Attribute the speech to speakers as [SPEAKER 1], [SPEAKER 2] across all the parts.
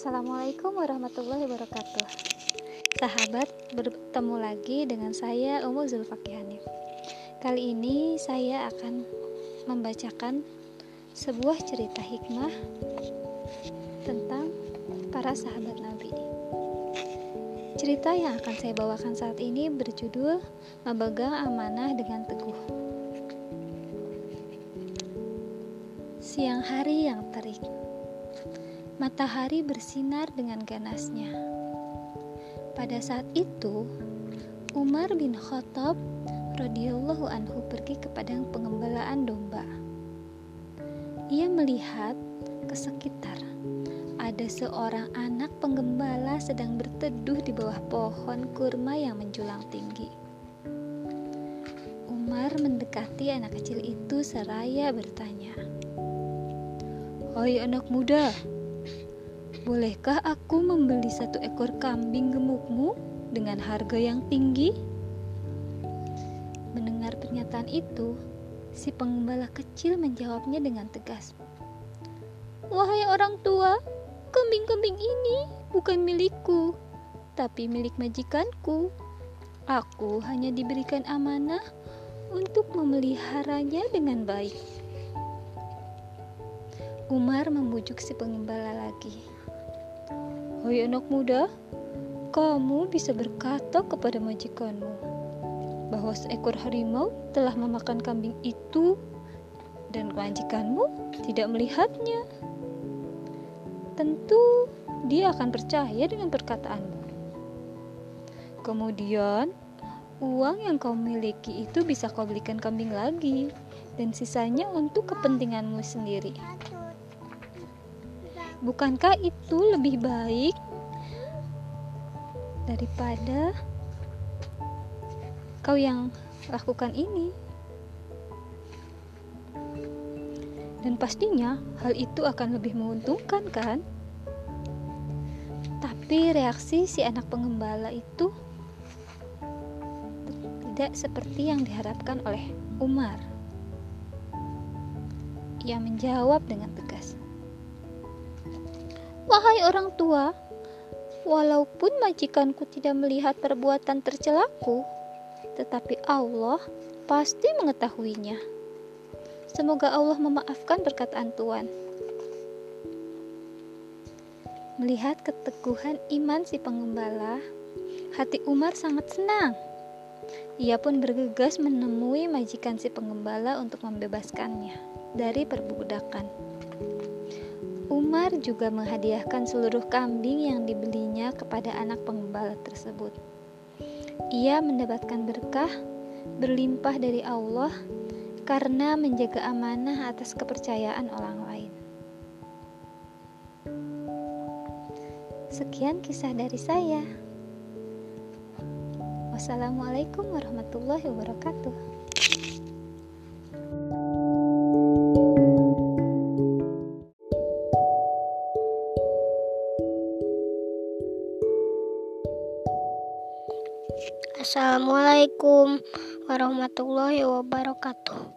[SPEAKER 1] Assalamualaikum warahmatullahi wabarakatuh. Sahabat, bertemu lagi dengan saya Umul Zulfakihani Kali ini saya akan membacakan sebuah cerita hikmah tentang para sahabat Nabi. Cerita yang akan saya bawakan saat ini berjudul Memegang Amanah dengan Teguh. Siang hari yang terik Matahari bersinar dengan ganasnya. Pada saat itu, Umar bin Khattab radhiyallahu anhu pergi ke padang pengembalaan domba. Ia melihat ke sekitar. Ada seorang anak penggembala sedang berteduh di bawah pohon kurma yang menjulang tinggi. Umar mendekati anak kecil itu seraya bertanya, "Hai anak muda, Bolehkah aku membeli satu ekor kambing gemukmu dengan harga yang tinggi? Mendengar pernyataan itu, si pengembala kecil menjawabnya dengan tegas. Wahai orang tua, kambing-kambing ini bukan milikku, tapi milik majikanku. Aku hanya diberikan amanah untuk memeliharanya dengan baik. Umar membujuk si pengembala lagi. Hai anak muda, kamu bisa berkata kepada majikanmu bahwa seekor harimau telah memakan kambing itu dan majikanmu tidak melihatnya. Tentu dia akan percaya dengan perkataanmu. Kemudian, uang yang kau miliki itu bisa kau belikan kambing lagi dan sisanya untuk kepentinganmu sendiri. Bukankah itu lebih baik daripada kau yang lakukan ini? Dan pastinya hal itu akan lebih menguntungkan kan? Tapi reaksi si anak pengembala itu tidak seperti yang diharapkan oleh Umar. Ia menjawab dengan tegas. Wahai orang tua, walaupun majikanku tidak melihat perbuatan tercelaku, tetapi Allah pasti mengetahuinya. Semoga Allah memaafkan perkataan Tuhan. Melihat keteguhan iman si pengembala, hati Umar sangat senang. Ia pun bergegas menemui majikan si pengembala untuk membebaskannya dari perbudakan. Umar juga menghadiahkan seluruh kambing yang dibelinya kepada anak pengembala tersebut. Ia mendapatkan berkah berlimpah dari Allah karena menjaga amanah atas kepercayaan orang lain. Sekian kisah dari saya. Wassalamualaikum warahmatullahi wabarakatuh.
[SPEAKER 2] Assalamualaikum warahmatullahi wabarakatuh.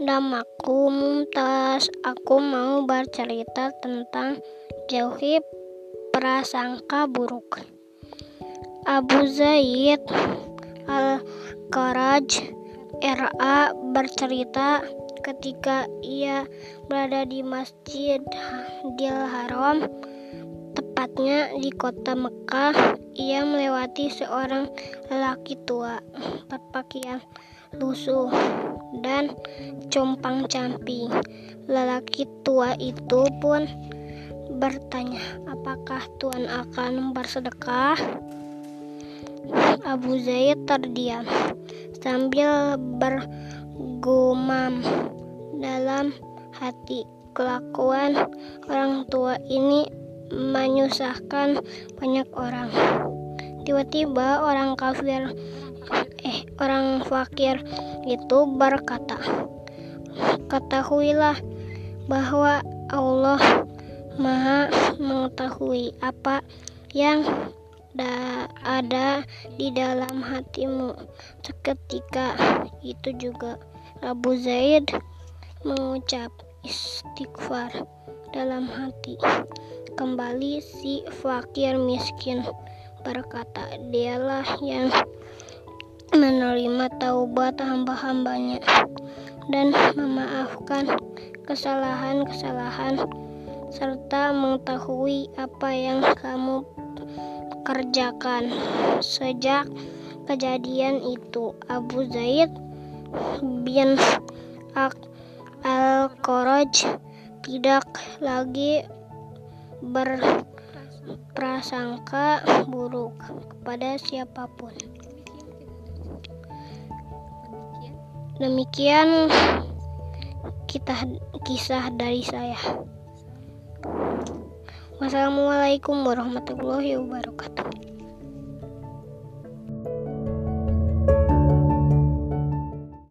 [SPEAKER 2] Namaku Mumtaz. Aku mau bercerita tentang jauhi prasangka buruk. Abu Zaid Al-Karaj RA bercerita ketika ia berada di Masjidil Haram tepatnya di kota Mekah ia melewati seorang lelaki tua berpakaian lusuh dan compang-camping. Lelaki tua itu pun bertanya, "Apakah Tuhan akan bersedekah?" Abu Zaid terdiam sambil bergumam dalam hati. Kelakuan orang tua ini menyusahkan banyak orang. Tiba-tiba orang kafir eh orang fakir itu berkata, "Ketahuilah bahwa Allah Maha mengetahui apa yang da ada di dalam hatimu." Seketika itu juga Abu Zaid mengucap istighfar dalam hati kembali si fakir miskin berkata, dialah yang menerima taubat hamba-hambanya dan memaafkan kesalahan-kesalahan serta mengetahui apa yang kamu kerjakan. Sejak kejadian itu, Abu Zaid bin Al-Qaraj tidak lagi berprasangka buruk kepada siapa pun. Demikian kita kisah dari saya. Wassalamualaikum warahmatullahi wabarakatuh.